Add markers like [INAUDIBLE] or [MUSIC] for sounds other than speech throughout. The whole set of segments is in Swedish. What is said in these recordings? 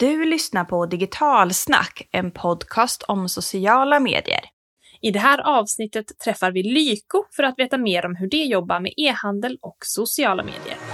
Du lyssnar på Digitalsnack, en podcast om sociala medier. I det här avsnittet träffar vi Lyko för att veta mer om hur de jobbar med e-handel och sociala medier.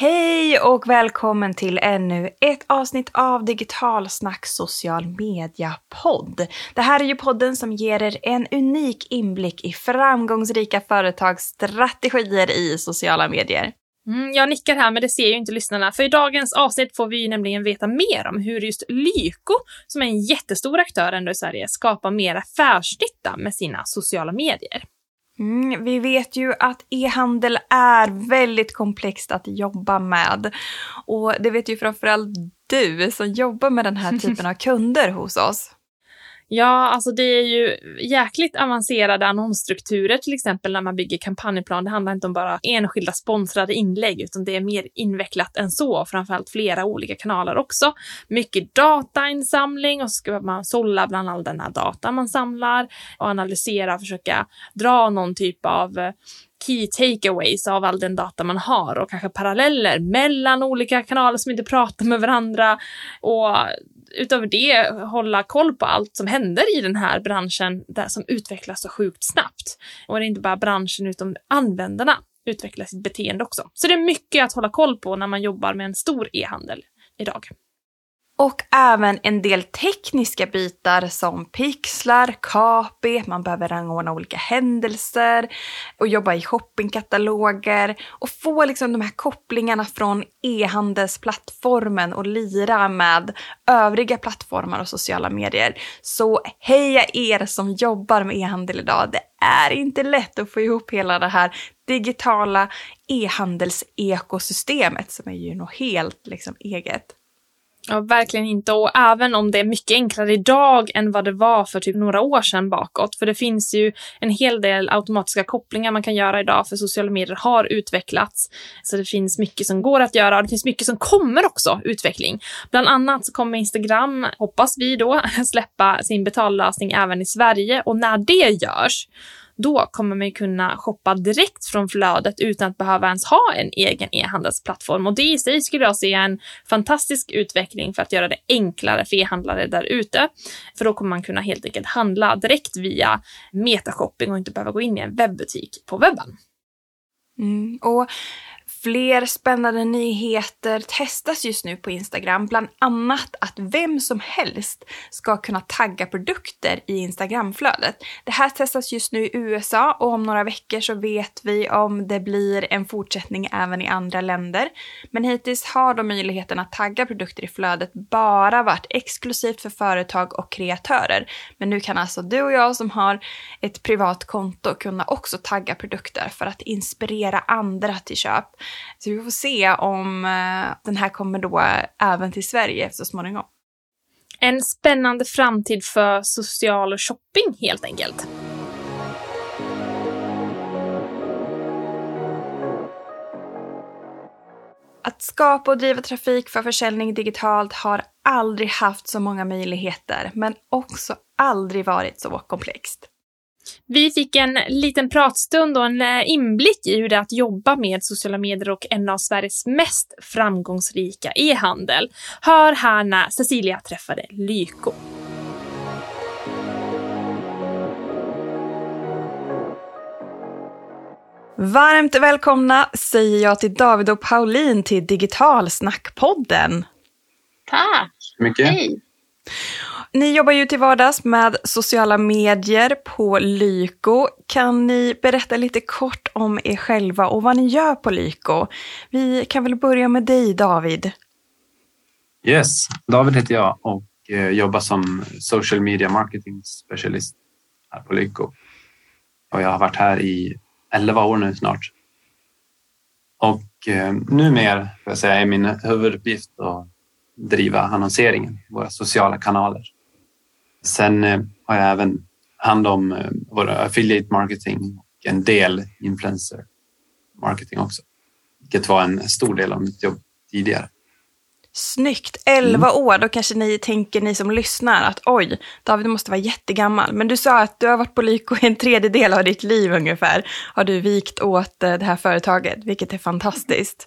Hej och välkommen till ännu ett avsnitt av Digitalsnack social media-podd. Det här är ju podden som ger er en unik inblick i framgångsrika företags strategier i sociala medier. Mm, jag nickar här, men det ser ju inte lyssnarna. För i dagens avsnitt får vi ju nämligen veta mer om hur just Lyko, som är en jättestor aktör ändå i Sverige, skapar mer affärsnytta med sina sociala medier. Mm, vi vet ju att e-handel är väldigt komplext att jobba med. Och det vet ju framförallt du som jobbar med den här [LAUGHS] typen av kunder hos oss. Ja, alltså det är ju jäkligt avancerade annonsstrukturer, till exempel när man bygger kampanjplan. Det handlar inte om bara enskilda sponsrade inlägg, utan det är mer invecklat än så, framförallt flera olika kanaler också. Mycket datainsamling och så ska man sålla bland all den här data man samlar och analysera och försöka dra någon typ av eh, key takeaways av all den data man har och kanske paralleller mellan olika kanaler som inte pratar med varandra och utöver det hålla koll på allt som händer i den här branschen där, som utvecklas så sjukt snabbt. Och det är inte bara branschen utan användarna utvecklar sitt beteende också. Så det är mycket att hålla koll på när man jobbar med en stor e-handel idag. Och även en del tekniska bitar som pixlar, KP, man behöver rangordna olika händelser och jobba i shoppingkataloger och få liksom de här kopplingarna från e-handelsplattformen och lira med övriga plattformar och sociala medier. Så heja er som jobbar med e-handel idag. Det är inte lätt att få ihop hela det här digitala e-handelsekosystemet som är ju något helt liksom eget. Ja, verkligen inte. Och även om det är mycket enklare idag än vad det var för typ några år sedan bakåt. För det finns ju en hel del automatiska kopplingar man kan göra idag för sociala medier har utvecklats. Så det finns mycket som går att göra och det finns mycket som kommer också, utveckling. Bland annat så kommer Instagram, hoppas vi då, [LAUGHS] släppa sin betallösning även i Sverige och när det görs då kommer man kunna shoppa direkt från flödet utan att behöva ens ha en egen e-handelsplattform. Och det i sig skulle jag se en fantastisk utveckling för att göra det enklare för e-handlare där ute. För då kommer man kunna helt enkelt handla direkt via metashopping och inte behöva gå in i en webbutik på webben. Mm, och Fler spännande nyheter testas just nu på Instagram, bland annat att vem som helst ska kunna tagga produkter i Instagramflödet. Det här testas just nu i USA och om några veckor så vet vi om det blir en fortsättning även i andra länder. Men hittills har de möjligheten att tagga produkter i flödet bara varit exklusivt för företag och kreatörer. Men nu kan alltså du och jag som har ett privat konto kunna också tagga produkter för att inspirera andra till köp. Så vi får se om eh, den här kommer då även till Sverige så småningom. En spännande framtid för social shopping helt enkelt. Att skapa och driva trafik för försäljning digitalt har aldrig haft så många möjligheter, men också aldrig varit så komplext. Vi fick en liten pratstund och en eh, inblick i hur det är att jobba med sociala medier och en av Sveriges mest framgångsrika e-handel. Hör här när Cecilia träffade Lyko. Varmt välkomna säger jag till David och Pauline till Digitalsnackpodden. Tack! Mycket. Hej! Ni jobbar ju till vardags med sociala medier på Lyko. Kan ni berätta lite kort om er själva och vad ni gör på Lyko? Vi kan väl börja med dig David. Yes, David heter jag och eh, jobbar som social media marketing specialist här på Lyko. Och jag har varit här i 11 år nu snart. Och eh, numera får jag säga, är min huvuduppgift att driva annonseringen i våra sociala kanaler. Sen eh, har jag även hand om eh, våra affiliate marketing och en del influencer marketing också. Vilket var en stor del av mitt jobb tidigare. Snyggt! 11 år, då kanske ni tänker, ni som lyssnar, att oj, David måste vara jättegammal. Men du sa att du har varit på Lyko en tredjedel av ditt liv ungefär. Har du vikt åt eh, det här företaget, vilket är fantastiskt.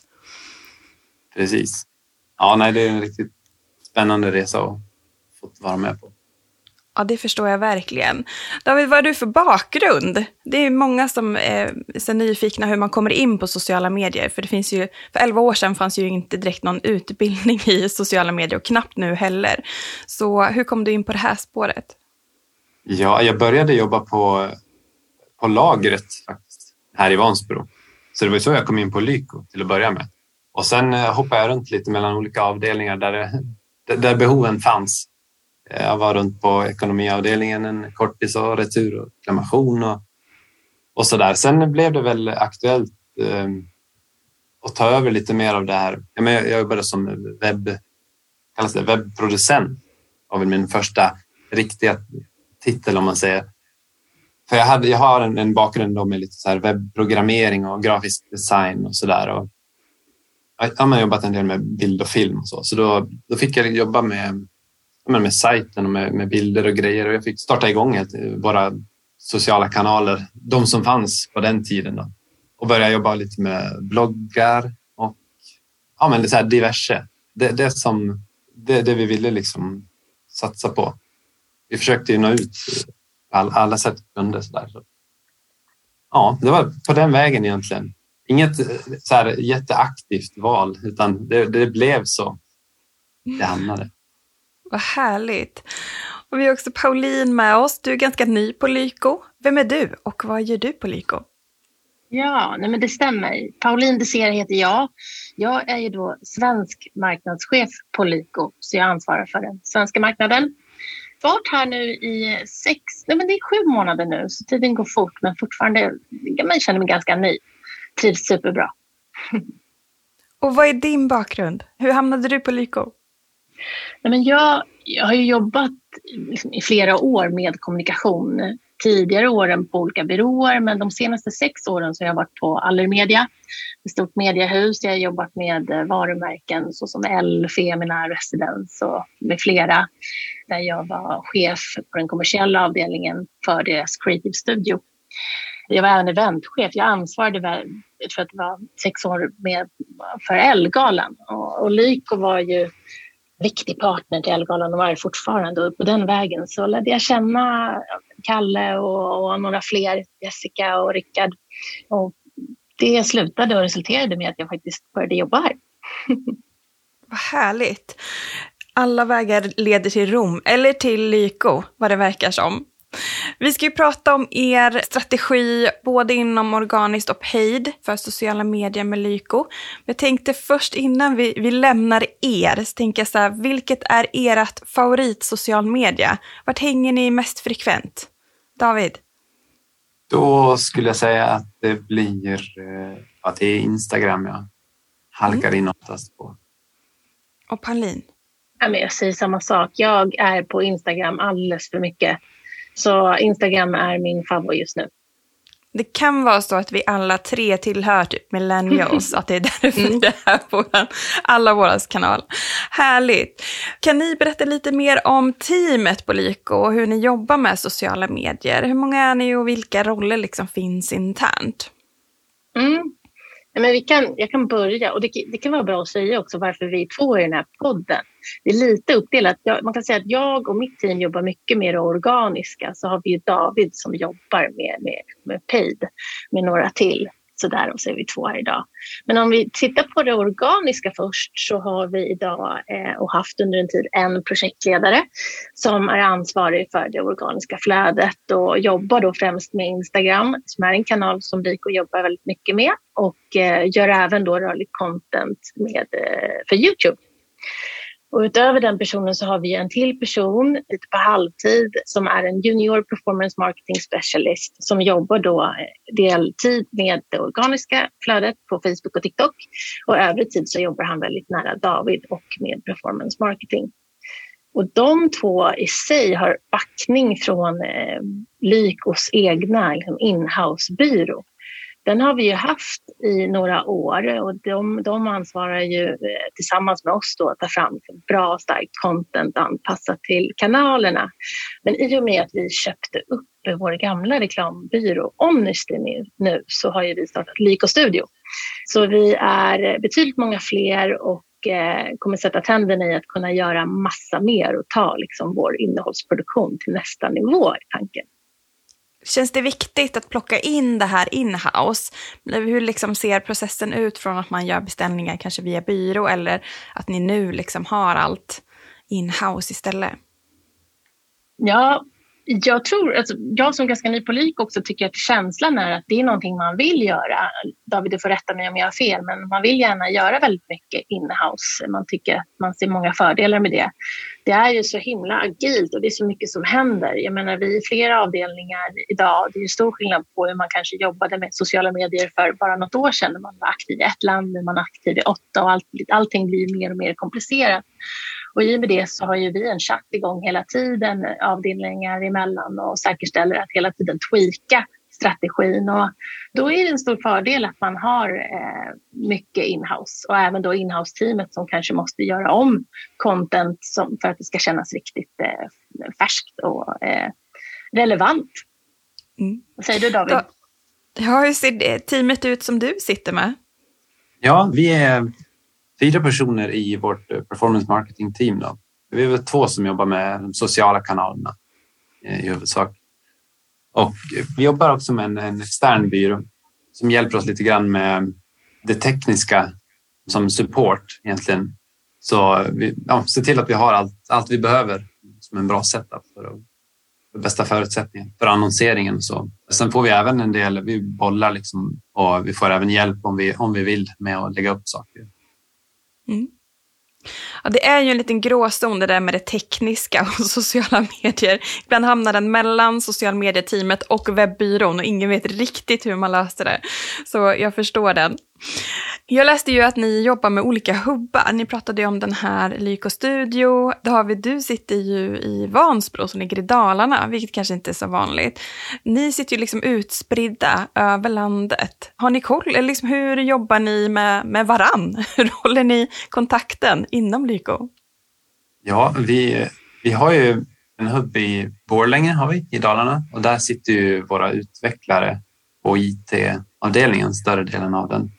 Precis. Ja, nej, det är en riktigt spännande resa att få vara med på. Ja, det förstår jag verkligen. David, vad har du för bakgrund? Det är många som eh, är så nyfikna hur man kommer in på sociala medier. För det finns ju, för elva år sedan fanns ju inte direkt någon utbildning [LAUGHS] i sociala medier och knappt nu heller. Så hur kom du in på det här spåret? Ja, jag började jobba på, på lagret faktiskt, här i Vansbro. Så det var så jag kom in på Lyko till att börja med. Och sen eh, hoppade jag runt lite mellan olika avdelningar där, eh, där behoven fanns. Eh, jag var runt på ekonomiavdelningen en kortis och retur och reklamation och, och så där. Sen blev det väl aktuellt eh, att ta över lite mer av det här. Jag jobbade som webb, kallas det, webbproducent. Det var min första riktiga titel om man säger. För jag, hade, jag har en, en bakgrund med lite så här webbprogrammering och grafisk design och så där. Jag har jobbat en del med bild och film och så, så då, då fick jag jobba med med sajten och med, med, bilder och grejer. Och jag fick starta igång våra sociala kanaler, de som fanns på den tiden. Då. Och börja jobba lite med bloggar och ja, men så här diverse. Det, det, som, det, det vi ville liksom satsa på. Vi försökte ju nå ut på all, alla sätt vi kunde. Så där. Ja, det var på den vägen egentligen. Inget eh, så här jätteaktivt val, utan det, det blev så det hamnade. Vad härligt. Och vi har också Pauline med oss. Du är ganska ny på Lyko. Vem är du och vad gör du på Lyko? Ja, nej men det stämmer. Pauline Desera heter jag. Jag är ju då svensk marknadschef på Lyko, så jag ansvarar för den svenska marknaden. Varit här nu i sex, nej men det är sju månader nu, så tiden går fort, men fortfarande, jag känner mig ganska ny. Trivs superbra. Och vad är din bakgrund? Hur hamnade du på Lyko? Nej, men jag, jag har jobbat liksom i flera år med kommunikation. Tidigare åren på olika byråer, men de senaste sex åren så har jag varit på Allermedia, ett stort mediehus. Jag har jobbat med eh, varumärken såsom L, Femina, Residence och med flera. Där jag var chef på den kommersiella avdelningen för deras Creative Studio. Jag var även eventchef. Jag ansvarade för att det var sex år med, för Ellegalan. Och, och Lyko var ju viktig partner till Ellegalan och fortfarande. Och på den vägen så lärde jag känna Kalle och, och några fler, Jessica och Rickard. Och det slutade och resulterade med att jag faktiskt började jobba här. [LAUGHS] Vad härligt. Alla vägar leder till Rom, eller till Lyko, vad det verkar som. Vi ska ju prata om er strategi både inom organiskt och paid för sociala medier med Lyko. Jag tänkte först innan vi, vi lämnar er, så tänker jag så här, vilket är ert favorit social media? Vart hänger ni mest frekvent? David? Då skulle jag säga att det blir eh, att det är Instagram jag halkar mm. in oftast på. Och Pauline? Jag säger samma sak. Jag är på Instagram alldeles för mycket. Så Instagram är min favorit just nu. Det kan vara så att vi alla tre tillhör typ millennials, [LAUGHS] att det är därför mm. det är på alla våra kanaler. Härligt! Kan ni berätta lite mer om teamet på Lyko och hur ni jobbar med sociala medier? Hur många är ni och vilka roller liksom finns internt? Mm. Men vi kan, jag kan börja och det, det, kan vara bra att säga också varför vi är två i den här podden. Det är lite uppdelat. Jag, man kan säga att jag och mitt team jobbar mycket med det organiska. Så har vi David som jobbar med, med, med paid med några till. Så där och så är vi två här idag. Men om vi tittar på det organiska först så har vi idag eh, och haft under en tid en projektledare som är ansvarig för det organiska flödet och jobbar då främst med Instagram som är en kanal som Rico jobbar väldigt mycket med och eh, gör även då rörligt content med, eh, för Youtube. Och utöver den personen så har vi en till person lite på halvtid som är en junior performance marketing specialist som jobbar då eh, deltid med det organiska flödet på Facebook och TikTok. Och övrig tid så jobbar han väldigt nära David och med performance marketing. Och de två i sig har backning från eh, Lykos egna liksom, inhouse-byrå den har vi ju haft i några år och de, de ansvarar ju eh, tillsammans med oss då att ta fram bra, starkt content anpassat till kanalerna. Men i och med att vi köpte upp vår gamla reklambyrå Omnisty nu så har ju vi startat Lyko Studio. Så vi är betydligt många fler och eh, kommer sätta tänderna i att kunna göra massa mer och ta liksom vår innehållsproduktion till nästa nivå i tanken. Känns det viktigt att plocka in det här in-house? Hur liksom ser processen ut från att man gör beställningar kanske via byrå eller att ni nu liksom har allt in-house istället? Ja, jag tror, alltså, jag som ganska ny på LIK också tycker att känslan är att det är någonting man vill göra. David, du får rätta mig om jag har fel, men man vill gärna göra väldigt mycket in-house. Man tycker att man ser många fördelar med det. Det är ju så himla agilt och det är så mycket som händer. Jag menar, vi är flera avdelningar idag. Det är ju stor skillnad på hur man kanske jobbade med sociala medier för bara något år sedan. När man var aktiv i ett land, nu är man aktiv i åtta och allt, allting blir mer och mer komplicerat. Och i och med det så har ju vi en chatt igång hela tiden, avdelningar emellan och säkerställer att hela tiden tweaka strategin. Och då är det en stor fördel att man har eh, mycket inhouse och även då inhouse-teamet som kanske måste göra om content som, för att det ska kännas riktigt eh, färskt och eh, relevant. Mm. Vad säger du David? Ja, hur ser teamet ut som du sitter med? Ja, vi är fyra personer i vårt eh, performance marketing team. Då. Vi är väl två som jobbar med de sociala kanalerna eh, i huvudsak. Och vi jobbar också med en, en extern byrå som hjälper oss lite grann med det tekniska som support egentligen. Så vi ja, ser till att vi har allt, allt vi behöver som en bra setup för, att, för bästa förutsättningar för annonseringen. Så. Sen får vi även en del, vi bollar liksom och vi får även hjälp om vi, om vi vill med att lägga upp saker. Mm. Ja, det är ju en liten gråzon det där med det tekniska och [LAUGHS] sociala medier. Ibland hamnar den mellan social medieteamet och webbyrån och ingen vet riktigt hur man löser det. Så jag förstår den. Jag läste ju att ni jobbar med olika hubbar. Ni pratade ju om den här Lyko Studio. David, du sitter ju i Vansbro som ligger i Dalarna, vilket kanske inte är så vanligt. Ni sitter ju liksom utspridda över landet. Har ni koll? Eller liksom, hur jobbar ni med, med varann? [LAUGHS] Hur håller ni kontakten inom Lyko? Ja, vi, vi har ju en hubb i Borlänge har vi, i Dalarna och där sitter ju våra utvecklare på IT-avdelningen, större delen av den.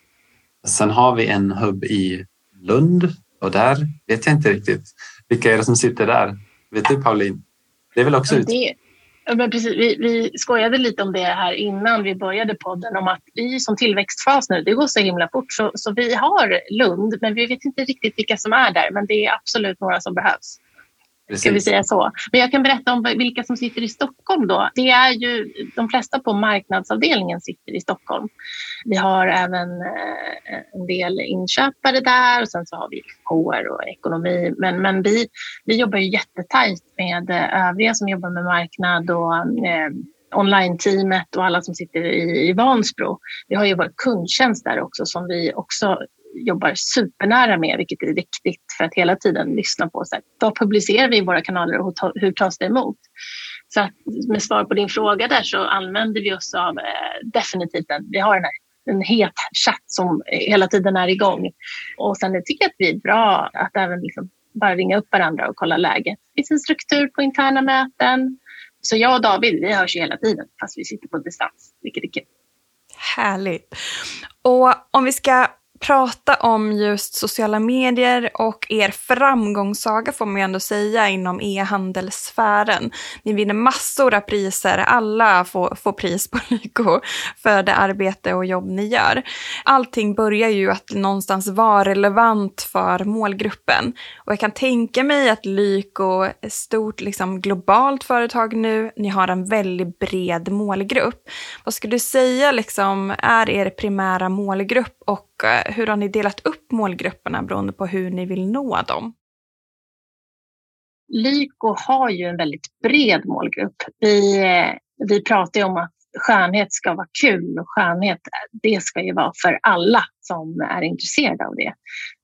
Sen har vi en hubb i Lund och där vet jag inte riktigt vilka är det som sitter där. Vet du Pauline? Det är väl också ut... Det, men precis, vi, vi skojade lite om det här innan vi började podden om att vi som tillväxtfas nu, det går så himla fort så, så vi har Lund men vi vet inte riktigt vilka som är där men det är absolut några som behövs. Precis. Ska vi säga så. Men jag kan berätta om vilka som sitter i Stockholm då. Det är ju de flesta på marknadsavdelningen sitter i Stockholm. Vi har även eh, en del inköpare där och sen så har vi HR och ekonomi. Men, men vi, vi jobbar ju jättetajt med övriga som jobbar med marknad och eh, online-teamet och alla som sitter i, i Vansbro. Vi har ju vår kundtjänst där också som vi också jobbar supernära med, vilket är viktigt för att hela tiden lyssna på så här, vad publicerar vi i våra kanaler och hur tas det emot? Så att, med svar på din fråga där så använder vi oss av eh, definitivt den. vi har en, en het chatt som hela tiden är igång. Och sen tycker jag att vi är bra att även liksom bara ringa upp varandra och kolla läget. Det finns en struktur på interna möten. Så jag och David, vi hörs ju hela tiden fast vi sitter på distans, vilket är kul. Härligt. Och om vi ska prata om just sociala medier och er framgångssaga får man ju ändå säga inom e-handelssfären. Ni vinner massor av priser, alla får, får pris på [LAUGHS] Lyko för det arbete och jobb ni gör. Allting börjar ju att någonstans vara relevant för målgruppen. Och jag kan tänka mig att Lyko är ett stort liksom, globalt företag nu, ni har en väldigt bred målgrupp. Vad skulle du säga liksom, är er primära målgrupp och eh, hur har ni delat upp målgrupperna beroende på hur ni vill nå dem? Lyko har ju en väldigt bred målgrupp. Vi, eh, vi pratar ju om att skönhet ska vara kul och skönhet det ska ju vara för alla som är intresserade av det.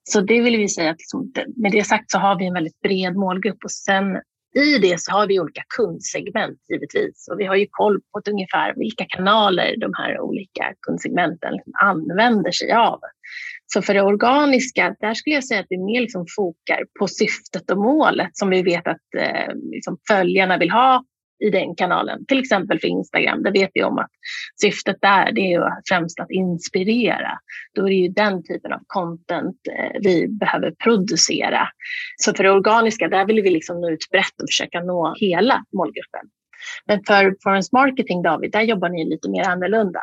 Så det vill vi säga att liksom, med det sagt så har vi en väldigt bred målgrupp och sen i det så har vi olika kundsegment givetvis och vi har ju koll på ungefär vilka kanaler de här olika kundsegmenten använder sig av. Så för det organiska, där skulle jag säga att vi mer liksom fokar på syftet och målet som vi vet att eh, liksom följarna vill ha i den kanalen. Till exempel för Instagram, Det vet vi om att syftet där det är ju främst att inspirera. Då är det ju den typen av content eh, vi behöver producera. Så för det organiska, där vill vi liksom nå ut brett och försöka nå hela målgruppen. Men för performance marketing, David, där jobbar ni lite mer annorlunda.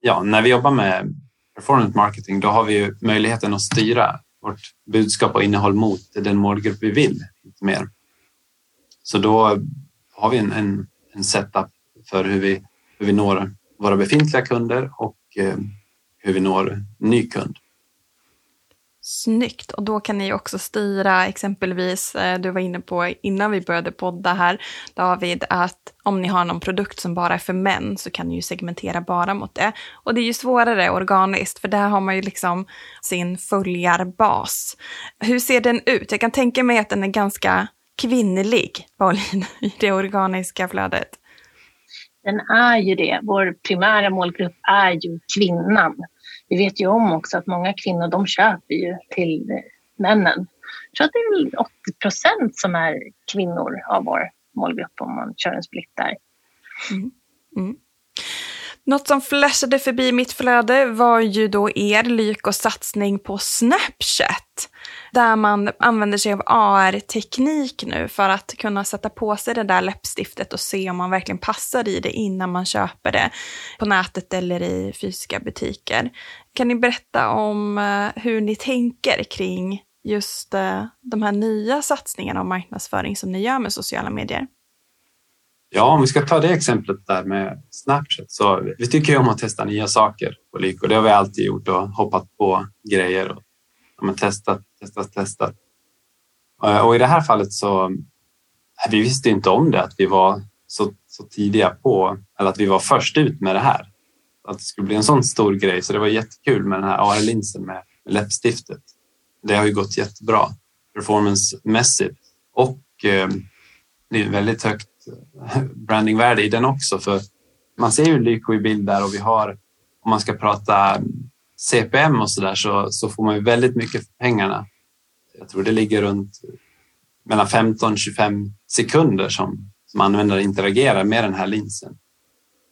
Ja, när vi jobbar med performance marketing, då har vi möjligheten att styra vårt budskap och innehåll mot den målgrupp vi vill lite mer. Så då har vi en, en, en setup för hur vi, hur vi når våra befintliga kunder och eh, hur vi når ny kund. Snyggt. Och då kan ni också styra exempelvis, eh, du var inne på innan vi började podda här, David, att om ni har någon produkt som bara är för män så kan ni ju segmentera bara mot det. Och det är ju svårare organiskt, för där har man ju liksom sin följarbas. Hur ser den ut? Jag kan tänka mig att den är ganska kvinnlig, Pauline, i det organiska flödet? Den är ju det. Vår primära målgrupp är ju kvinnan. Vi vet ju om också att många kvinnor de köper ju till männen. Jag tror att det är 80 procent som är kvinnor av vår målgrupp om man kör en split där. Mm. Mm. Något som flashade förbi mitt flöde var ju då er lyck och satsning på Snapchat. Där man använder sig av AR-teknik nu för att kunna sätta på sig det där läppstiftet och se om man verkligen passar i det innan man köper det på nätet eller i fysiska butiker. Kan ni berätta om eh, hur ni tänker kring just eh, de här nya satsningarna och marknadsföring som ni gör med sociala medier? Ja, om vi ska ta det exemplet där med Snapchat så vi tycker ju om att testa nya saker och Det har vi alltid gjort och hoppat på grejer och ja, testat, testat, testat. Och i det här fallet så vi visste inte om det att vi var så, så tidiga på eller att vi var först ut med det här. Att det skulle bli en sån stor grej. Så det var jättekul med den här AR-linsen med läppstiftet. Det har ju gått jättebra performancemässigt och eh, det är väldigt högt eh, brandingvärde i den också. För man ser ju Lyko i bild där och vi har, om man ska prata CPM och så där så, så får man ju väldigt mycket för pengarna. Jag tror det ligger runt mellan 15 25 sekunder som, som användare interagerar med den här linsen.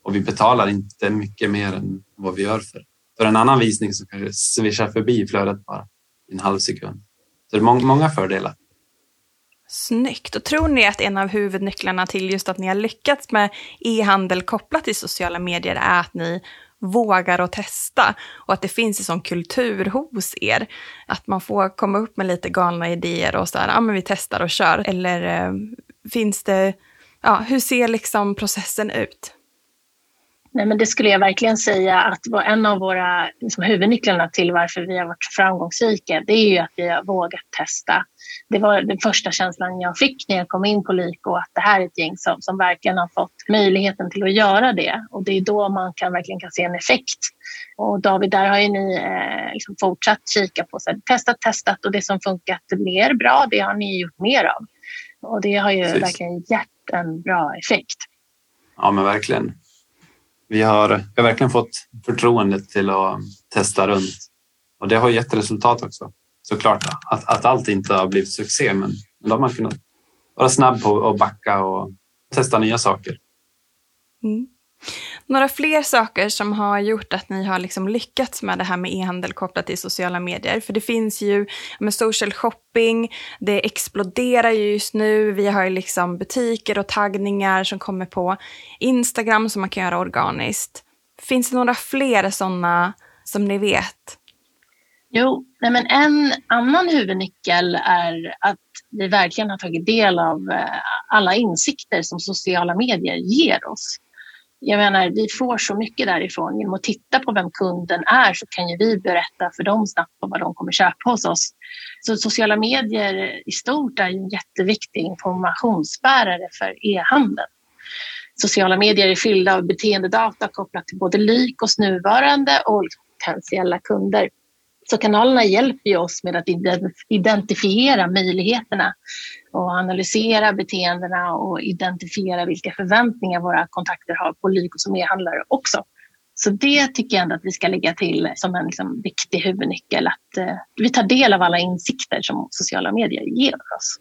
Och vi betalar inte mycket mer än vad vi gör för, för en annan visning som kanske svischar förbi flödet bara i en halv sekund. Så det är många, många fördelar. Snyggt. Och tror ni att en av huvudnycklarna till just att ni har lyckats med e-handel kopplat till sociala medier är att ni vågar att testa och att det finns en sån kultur hos er. Att man får komma upp med lite galna idéer och så här, ja men vi testar och kör. Eller eh, finns det, ja hur ser liksom processen ut? Nej, men det skulle jag verkligen säga att en av våra liksom, huvudnycklarna till varför vi har varit framgångsrika. Det är ju att vi har vågat testa. Det var den första känslan jag fick när jag kom in på Lyko att det här är ett gäng som, som verkligen har fått möjligheten till att göra det. Och det är då man kan, verkligen kan se en effekt. Och David, där har ju ni eh, liksom fortsatt kika på, så här, testat, testat och det som funkat mer bra, det har ni gjort mer av. Och det har ju Precis. verkligen gett en bra effekt. Ja, men verkligen vi har, vi har verkligen fått förtroendet till att testa runt och det har gett resultat också. Såklart att, att allt inte har blivit succé, men då har man kunnat vara snabb på att backa och testa nya saker. Mm. Några fler saker som har gjort att ni har liksom lyckats med det här med e-handel kopplat till sociala medier. För det finns ju med social shopping, det exploderar ju just nu. Vi har ju liksom butiker och taggningar som kommer på Instagram som man kan göra organiskt. Finns det några fler sådana som ni vet? Jo, nej men en annan huvudnyckel är att vi verkligen har tagit del av eh, alla insikter som sociala medier ger oss jag menar, vi får så mycket därifrån. Genom att titta på vem kunden är så kan ju vi berätta för dem snabbt om vad de kommer köpa hos oss. Så sociala medier i stort är en jätteviktig informationsbärare för e-handeln. Sociala medier är fyllda av beteendedata kopplat till både LYK och nuvarande och potentiella kunder. Så kanalerna hjälper ju oss med att identifiera möjligheterna och analysera beteendena och identifiera vilka förväntningar våra kontakter har på Lyko som e-handlare också. Så det tycker jag ändå att vi ska lägga till som en liksom viktig huvudnyckel, att eh, vi tar del av alla insikter som sociala medier ger oss.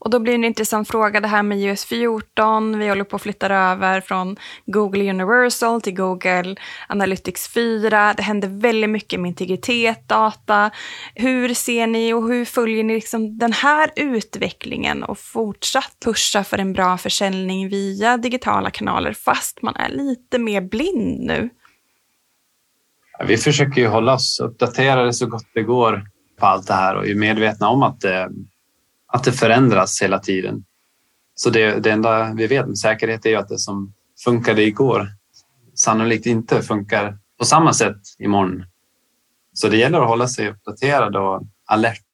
Och då blir det en intressant fråga det här med iOS 14. Vi håller på att flytta över från Google Universal till Google Analytics 4. Det händer väldigt mycket med integritet, data. Hur ser ni och hur följer ni liksom den här utvecklingen och fortsatt pusha för en bra försäljning via digitala kanaler fast man är lite mer blind nu? Vi försöker ju hålla oss uppdaterade så gott det går på allt det här och är medvetna om att det att det förändras hela tiden. Så det, det enda vi vet med säkerhet är att det som funkade igår sannolikt inte funkar på samma sätt imorgon. Så det gäller att hålla sig uppdaterad och alert,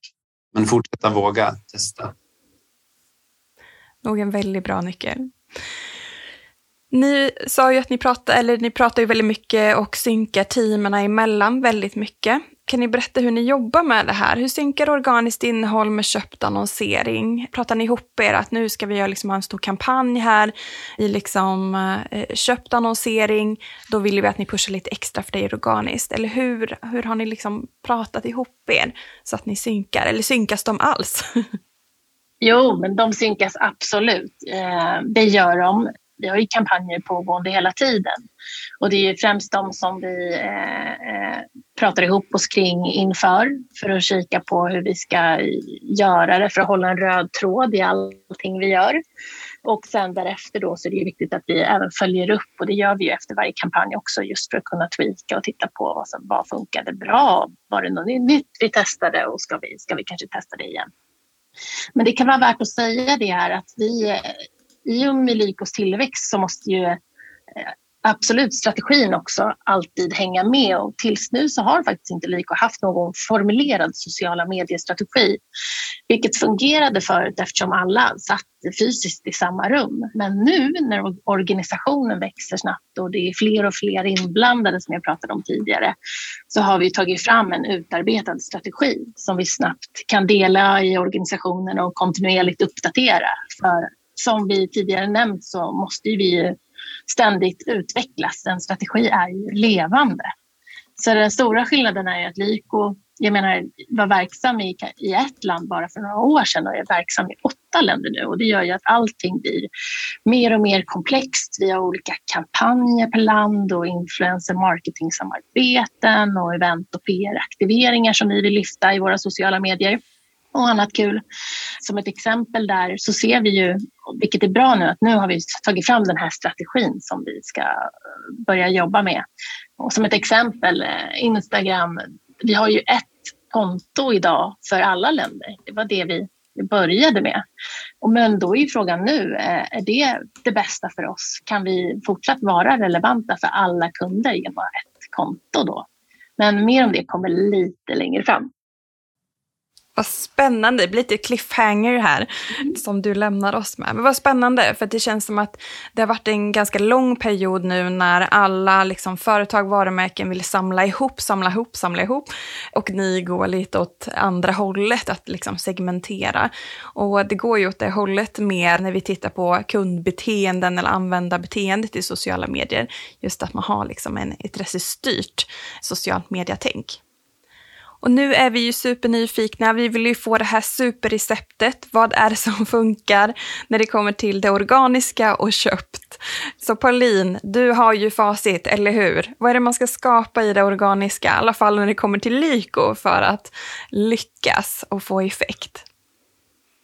men fortsätta våga testa. Nog en väldigt bra nyckel. Ni sa ju att ni pratar, eller ni pratar ju väldigt mycket och synkar teamen emellan väldigt mycket. Kan ni berätta hur ni jobbar med det här? Hur synkar organiskt innehåll med köpt annonsering? Pratar ni ihop er att nu ska vi göra liksom en stor kampanj här i liksom, eh, köpt annonsering? Då vill vi att ni pushar lite extra för det är organiskt. Eller hur, hur har ni liksom pratat ihop er så att ni synkar? Eller synkas de alls? [LAUGHS] Jo, men de synkas absolut. Eh, det gör de vi har ju kampanjer pågående hela tiden. Och det är ju främst de som vi eh, eh, pratar ihop oss kring inför för att kika på hur vi ska göra det för att hålla en röd tråd i allting vi gör. Och sen därefter då så är det viktigt att vi även följer upp och det gör vi ju efter varje kampanj också just för att kunna tweaka och titta på vad som vad funkade bra. Var det något nytt vi testade och ska vi, ska vi kanske testa det igen? Men det kan vara värt att säga det här att vi i och med Lykos tillväxt så måste ju eh, absolut strategin också alltid hänga med och tills nu så har faktiskt inte Lyko haft någon formulerad sociala mediestrategi. Vilket fungerade förut eftersom alla satt fysiskt i samma rum. Men nu när organisationen växer snabbt och det är fler och fler inblandade som jag pratade om tidigare så har vi tagit fram en utarbetad strategi som vi snabbt kan dela i organisationen och kontinuerligt uppdatera för som vi tidigare nämnt så måste vi ständigt utvecklas. En strategi är ju levande. Så den stora skillnaden är att Lyko jag menar, var verksam i, i ett land bara för några år sedan och är verksam i åtta länder nu. Och det gör ju att allting blir mer och mer komplext. Vi har olika kampanjer per land och influencer marketing-samarbeten och event och PR-aktiveringar som vi vill lyfta i våra sociala medier och annat kul. Som ett exempel där så ser vi ju, vilket är bra nu, att nu har vi tagit fram den här strategin som vi ska eh, börja jobba med. Och som ett exempel, eh, Instagram, vi har ju ett konto idag för alla länder. Det var det vi började med. Men då är frågan nu, eh, är det det bästa för oss? Kan vi fortsatt vara relevanta för alla kunder genom ett konto då? Men mer om det kommer lite längre fram. Vad spännande, det blir lite cliffhanger här mm. som du lämnar oss med. Men vad spännande, för det känns som att det har varit en ganska lång period nu när alla liksom, företag, varumärken vill samla ihop, samla ihop, samla ihop. Och ni går lite åt andra hållet, att liksom segmentera. Och det går ju åt det hållet mer när vi tittar på kundbeteenden eller användarbeteendet i sociala medier. Just att man har liksom en intressestyrt socialt mediatänk. Och nu är vi ju supernyfikna. Vi vill ju få det här superreceptet. Vad är det som [LAUGHS] funkar när det kommer till det organiska och köpt? Så Pauline, du har ju facit, eller hur? Vad är det man ska skapa i det organiska, i alla fall när det kommer till Lyko, för att lyckas och få effekt?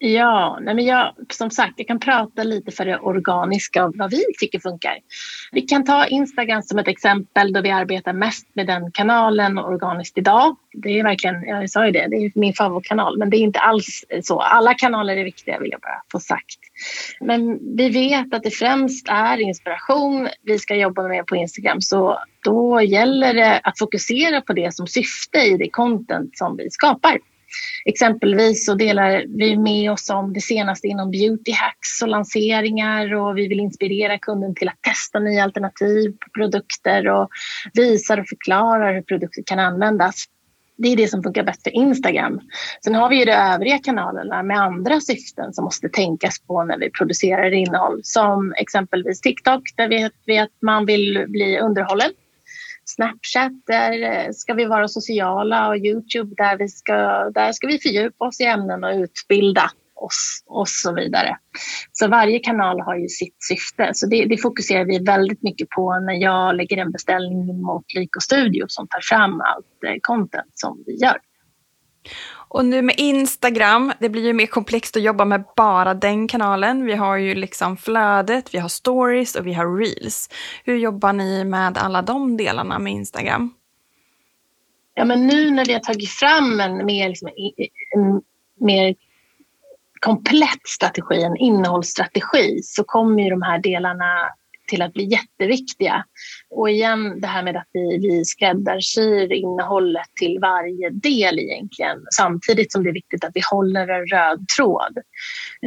Ja, nej men jag, som sagt, jag kan prata lite för det organiska och vad vi tycker funkar. Vi kan ta Instagram som ett exempel då vi arbetar mest med den kanalen organiskt idag. Det är verkligen, jag sa ju det, det är min favoritkanal, men det är inte alls så. Alla kanaler är viktiga vill jag bara få sagt. Men vi vet att det främst är inspiration vi ska jobba med på Instagram, så då gäller det att fokusera på det som syfte i det content som vi skapar. Exempelvis så delar vi med oss om det senaste inom beauty hacks och lanseringar och vi vill inspirera kunden till att testa nya alternativ på produkter och visar och förklarar hur produkter kan användas. det är det som funkar bäst för Instagram. Sen har vi ju de övriga kanalerna med andra syften som måste tänkas på när vi producerar innehåll. Som exempelvis TikTok där vi vet att man vill bli underhållen. Snapchat, där eh, ska vi vara sociala och Youtube, där, vi ska, där ska vi fördjupa oss i ämnen och utbilda oss och så vidare. Så varje kanal har ju sitt syfte. Så det, det fokuserar vi väldigt mycket på när jag lägger en beställning mot Lyko Studio som tar fram allt eh, content som vi gör. Och nu med Instagram, det blir ju mer komplext att jobba med bara den kanalen. Vi har ju liksom flödet, vi har stories och vi har reels. Hur jobbar ni med alla de delarna med Instagram? Ja, men nu när vi har tagit fram en mer, liksom, en mer komplett strategi, en innehållsstrategi, så kommer ju de här delarna till att bli jätteviktiga. Och igen det här med att vi, vi skräddarsyr innehållet till varje del egentligen samtidigt som det är viktigt att vi håller en röd tråd.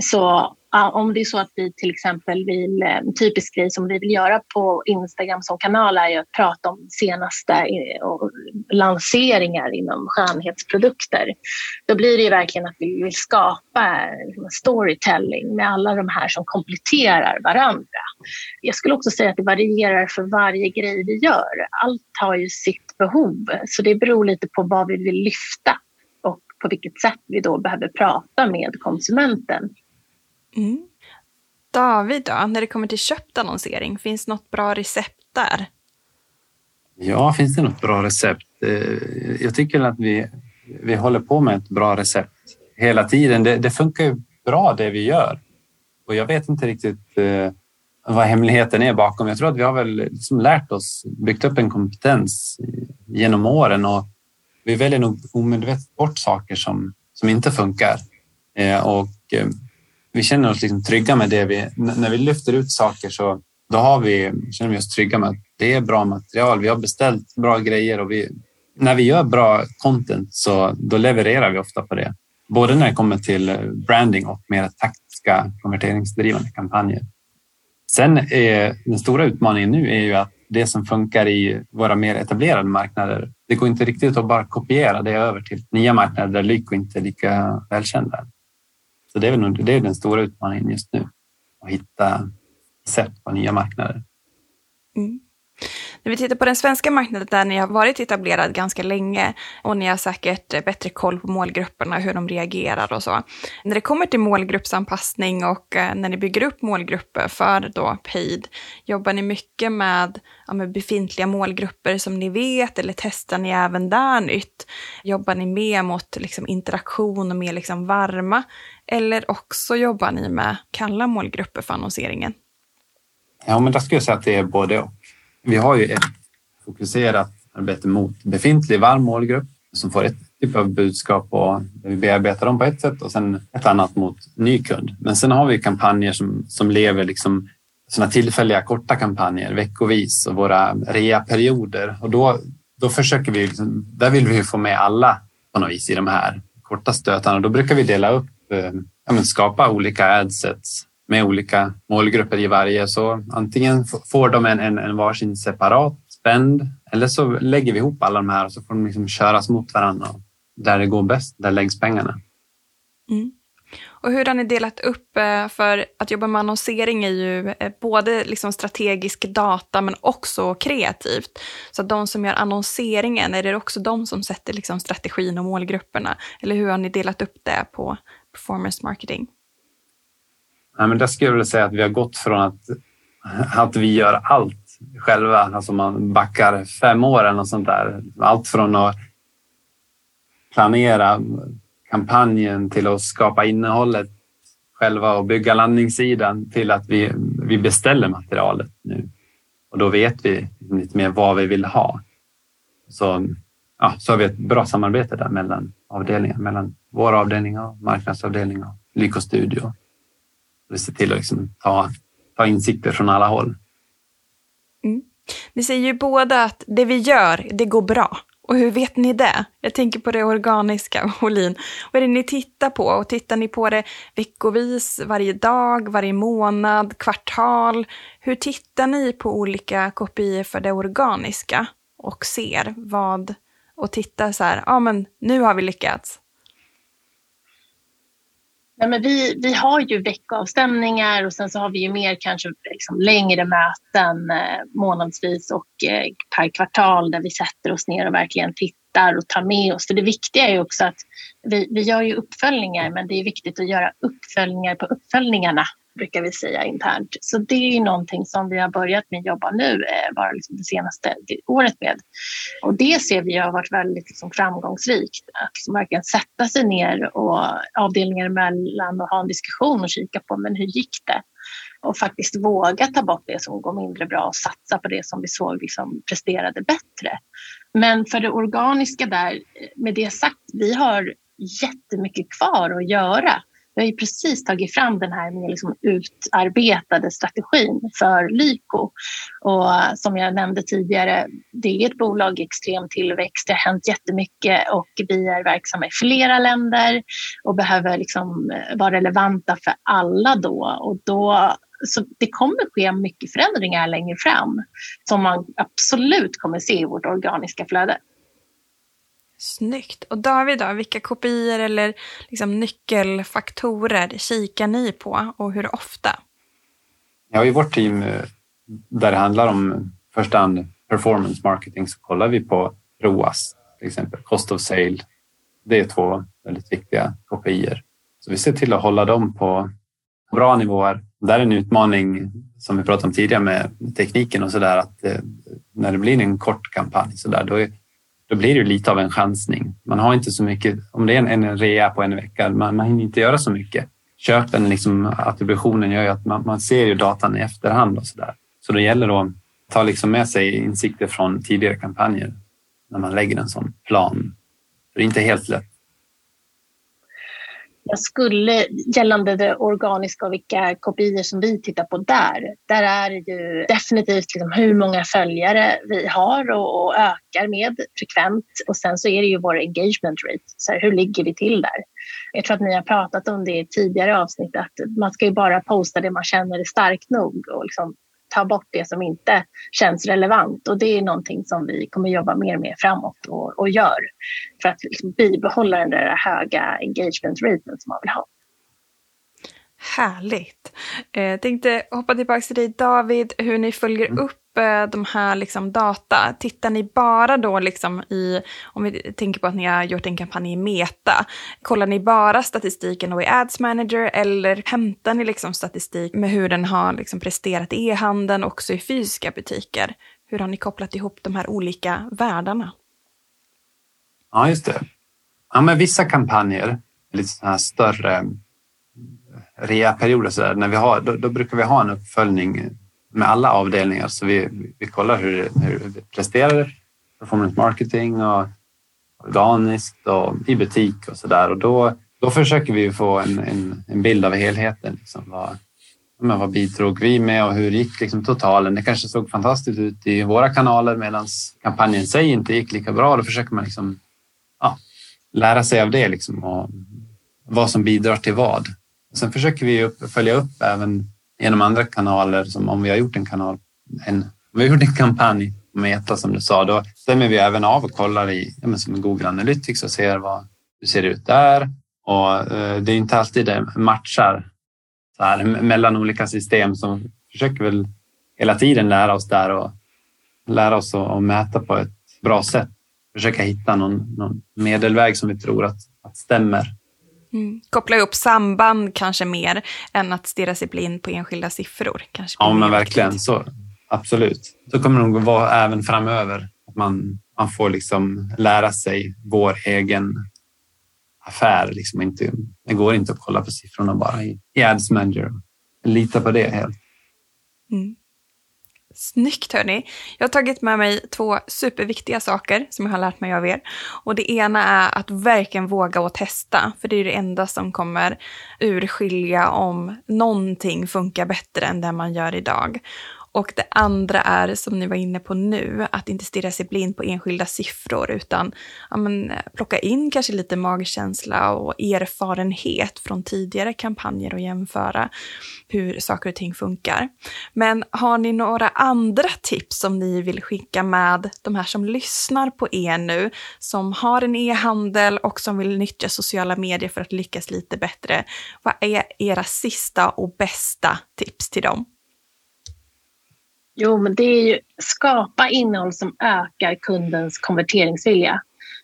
Så om det är så att vi till exempel vill, eh, en typisk grej som vi vill göra på Instagram som kanal är ju att prata om senaste eh, lanseringar inom skönhetsprodukter. Då blir det ju verkligen att vi vill skapa eh, liksom storytelling med alla de här som kompletterar varandra. Jag skulle också säga att det varierar för varje grej vi gör. Allt har ju sitt behov, så det beror lite på vad vi vill lyfta och på vilket sätt vi då behöver prata med konsumenten. Mm. David då, när det kommer till köpt annonsering, finns något bra recept där? Ja, finns det något bra recept? Eh, jag tycker att vi, vi håller på med ett bra recept hela tiden. Det, det funkar ju bra det vi gör. Och jag vet inte riktigt eh, vad hemligheten är bakom. Jag tror att vi har väl liksom lärt oss, byggt upp en kompetens genom åren och vi väljer nog omedvetet bort saker som, som inte funkar. Eh, och vi känner oss liksom trygga med det. Vi, när vi lyfter ut saker så då har vi, känner vi oss trygga med att det är bra material. Vi har beställt bra grejer och vi, när vi gör bra content så då levererar vi ofta på det. Både när det kommer till eh, branding och mer taktiska konverteringsdrivande kampanjer. Sen är den stora utmaningen nu är ju att det som funkar i våra mer etablerade marknader, det går inte riktigt att bara kopiera det över till nya marknader där Lyko inte är lika välkända. Så det är, väl, det är den stora utmaningen just nu, att hitta sätt på nya marknader. Mm. När vi tittar på den svenska marknaden där ni har varit etablerad ganska länge och ni har säkert bättre koll på målgrupperna, hur de reagerar och så. När det kommer till målgruppsanpassning och eh, när ni bygger upp målgrupper för då paid, jobbar ni mycket med, ja, med befintliga målgrupper som ni vet eller testar ni även där nytt? Jobbar ni mer mot liksom, interaktion och mer liksom, varma? Eller också jobbar ni med kalla målgrupper för annonseringen? Ja, men där skulle jag säga att det är både och vi har ju ett fokuserat arbete mot befintlig varm målgrupp som får ett typ av budskap och vi bearbetar dem på ett sätt och sen ett annat mot ny kund. Men sen har vi kampanjer som, som lever liksom sådana tillfälliga korta kampanjer veckovis och våra reaperioder och då, då försöker vi, liksom, där vill vi få med alla på något vis i de här korta stötarna. Då brukar vi dela upp, eh, ja, skapa olika adsets med olika målgrupper i varje. Så antingen får de en, en, en varsin separat spend eller så lägger vi ihop alla de här och så får de liksom köras mot varandra. Där det går bäst, där läggs pengarna. Mm. Och hur har ni delat upp? Eh, för att jobba med annonsering är ju eh, både liksom strategisk data men också kreativt. Så att de som gör annonseringen, är det också de som sätter liksom strategin och målgrupperna? Eller hur har ni delat upp det på performance marketing? Nej, men där skulle jag vilja säga att vi har gått från att, att vi gör allt själva, alltså man backar fem år eller något sånt där. Allt från att planera kampanjen till att skapa innehållet själva och bygga landningssidan till att vi, vi beställer materialet nu. Och då vet vi lite mer vad vi vill ha. Så, ja, så har vi ett bra samarbete där mellan avdelningar, mellan vår avdelning och marknadsavdelning och Lyko vi ser till att liksom ta, ta insikter från alla håll. Mm. Ni säger ju båda att det vi gör, det går bra. Och hur vet ni det? Jag tänker på det organiska, [LAUGHS] Olin. Vad är det ni tittar på? Och tittar ni på det veckovis, varje dag, varje månad, kvartal? Hur tittar ni på olika kopior för det organiska och ser vad, och tittar så här, ja men nu har vi lyckats? Nej, men vi, vi har ju veckoavstämningar och sen så har vi ju mer kanske liksom längre möten eh, månadsvis och eh, per kvartal där vi sätter oss ner och verkligen tittar och tar med oss. För det viktiga är ju också att vi, vi gör ju uppföljningar men det är viktigt att göra uppföljningar på uppföljningarna brukar vi säga internt. Så det är ju någonting som vi har börjat med att jobba nu, eh, bara liksom det senaste året med. Och det ser vi har varit väldigt liksom framgångsrikt. Att liksom verkligen sätta sig ner och avdelningar emellan och ha en diskussion och kika på men hur gick det? Och faktiskt våga ta bort det som går mindre bra och satsa på det som vi såg liksom presterade bättre. Men för det organiska där, med det sagt, vi har jättemycket kvar att göra. Vi har ju precis tagit fram den här mer liksom utarbetade strategin för Lyko. Och eh, som jag nämnde tidigare, det är ett bolag i extrem tillväxt. Det har hänt jättemycket och vi är verksamma i flera länder och behöver liksom eh, vara relevanta för alla då. Och då så det kommer ske mycket förändringar längre fram som man absolut kommer se i vårt organiska flöde. Snyggt. Och David, då, vilka kopior eller liksom nyckelfaktorer kikar ni på och hur ofta? Ja, I vårt team eh, där det handlar om första hand performance marketing så kollar vi på ROAS, till exempel cost of sale. Det är två väldigt viktiga kopior. Så vi ser till att hålla dem på bra nivåer. Det är en utmaning som vi pratade om tidigare med tekniken och så där att eh, när det blir en kort kampanj så där, då är då blir det lite av en chansning. Man har inte så mycket, om det är en, en rea på en vecka, man, man hinner inte göra så mycket. Köpen, liksom, attributionen gör ju att man, man ser ju datan i efterhand och så där. Så det gäller att ta liksom med sig insikter från tidigare kampanjer när man lägger en sån plan. För det är inte helt lätt jag skulle, gällande det organiska och vilka kopior som vi tittar på där, där är det ju definitivt liksom hur många följare vi har och, och, ökar med frekvent. Och sen så är det ju vår engagement rate, så här, hur ligger vi till där? Jag tror att ni har pratat om det i tidigare avsnitt, att man ska ju bara posta det man känner är starkt nog och liksom ta bort det som inte känns relevant. Och det är någonting som vi kommer jobba mer med framåt och, och gör för att liksom bibehålla den där höga engagement raten som man vill ha. Härligt. Jag eh, tänkte hoppa tillbaka till dig David, hur ni följer mm. upp eh, de här liksom, data. Tittar ni bara då liksom i, om vi tänker på att ni har gjort en kampanj i Meta, kollar ni bara statistiken då i Ads Manager eller hämtar ni liksom statistik med hur den har liksom presterat i e-handeln också i fysiska butiker? Hur har ni kopplat ihop de här olika världarna? Ja, just det. Ja, men vissa kampanjer, lite sådana här större reaperioder så där, när vi har, då, då, brukar vi ha en uppföljning med alla avdelningar så vi, vi kollar hur, hur vi presterar performance marketing och organiskt och i butik och så där och då, då försöker vi få en, en, en bild av helheten. Liksom, vad, men vad bidrog vi med och hur gick liksom totalen? Det kanske såg fantastiskt ut i våra kanaler medan kampanjen i sig inte gick lika bra. Då försöker man liksom, ja, lära sig av det liksom, och vad som bidrar till vad. Sen försöker vi upp, följa upp även genom andra kanaler som om vi har gjort en kanal, en, om vi har gjort en kampanj Meta som du sa, då stämmer vi även av och kollar i ja, som Google Analytics och ser vad, hur ser det ut där. Och eh, det är inte alltid det matchar så här, mellan olika system som försöker väl hela tiden lära oss där och lära oss att mäta på ett bra sätt. Försöka hitta någon, någon medelväg som vi tror att, att stämmer Mm. Koppla upp samband kanske mer än att stirra sig blind på enskilda siffror. Kanske ja, men verkligen. Så, absolut. Så kommer det nog vara även framöver. Att man, man får liksom lära sig vår egen affär. Liksom inte, det går inte att kolla på siffrorna bara i, i Ads Manager. Lita på det helt. Mm. Snyggt hörni! Jag har tagit med mig två superviktiga saker som jag har lärt mig av er. Och det ena är att verkligen våga och testa, för det är det enda som kommer urskilja om någonting funkar bättre än det man gör idag. Och det andra är, som ni var inne på nu, att inte stirra sig blind på enskilda siffror utan ja, men, plocka in kanske lite magkänsla och erfarenhet från tidigare kampanjer och jämföra hur saker och ting funkar. Men har ni några andra tips som ni vill skicka med de här som lyssnar på er nu, som har en e-handel och som vill nyttja sociala medier för att lyckas lite bättre? Vad är era sista och bästa tips till dem? Jo, men det är ju skapa innehåll som ökar kundens konverteringsvilja.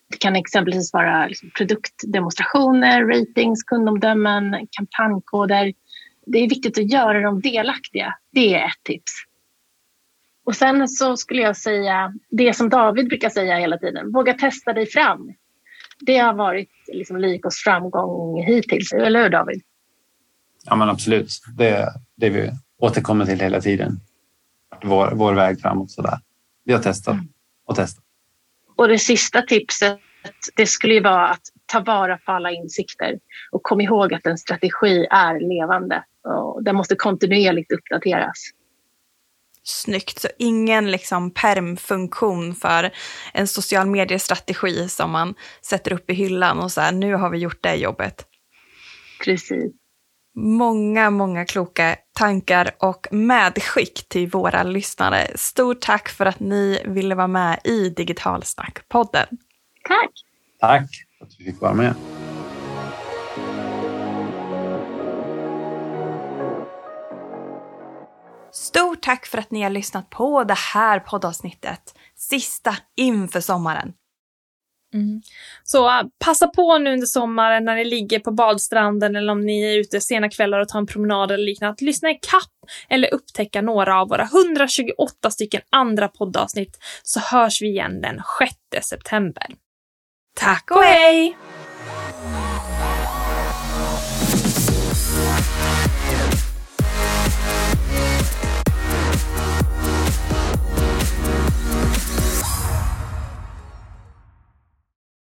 Det kan exempelvis vara liksom produktdemonstrationer, ratings, kundomdömen, kampanjkoder. Det är viktigt att göra dem delaktiga. Det är ett tips. Och sen så skulle jag säga det som David brukar säga hela tiden. Våga testa dig fram. Det har varit liksom Likos framgång hittills, eller hur David? Ja, men absolut. Det, det vi återkommer till hela tiden vår, vår väg framåt. Sådär. Vi har testat mm. och testat. Och det sista tipset det skulle ju vara att ta vara på alla insikter och kom ihåg att en strategi är levande och den måste kontinuerligt uppdateras. Snyggt, så ingen liksom permfunktion för en social medier-strategi som man sätter upp i hyllan och så här, nu har vi gjort det jobbet. Precis många, många kloka tankar och medskick till våra lyssnare. Stort tack för att ni ville vara med i Digitalsnack-podden. Tack! Tack för att vi fick vara med. Stort tack för att ni har lyssnat på det här poddavsnittet. Sista inför sommaren. Mm. Så uh, passa på nu under sommaren när ni ligger på badstranden eller om ni är ute sena kvällar och tar en promenad eller liknande, att lyssna i kapp eller upptäcka några av våra 128 stycken andra poddavsnitt så hörs vi igen den 6 september. Tack och hej!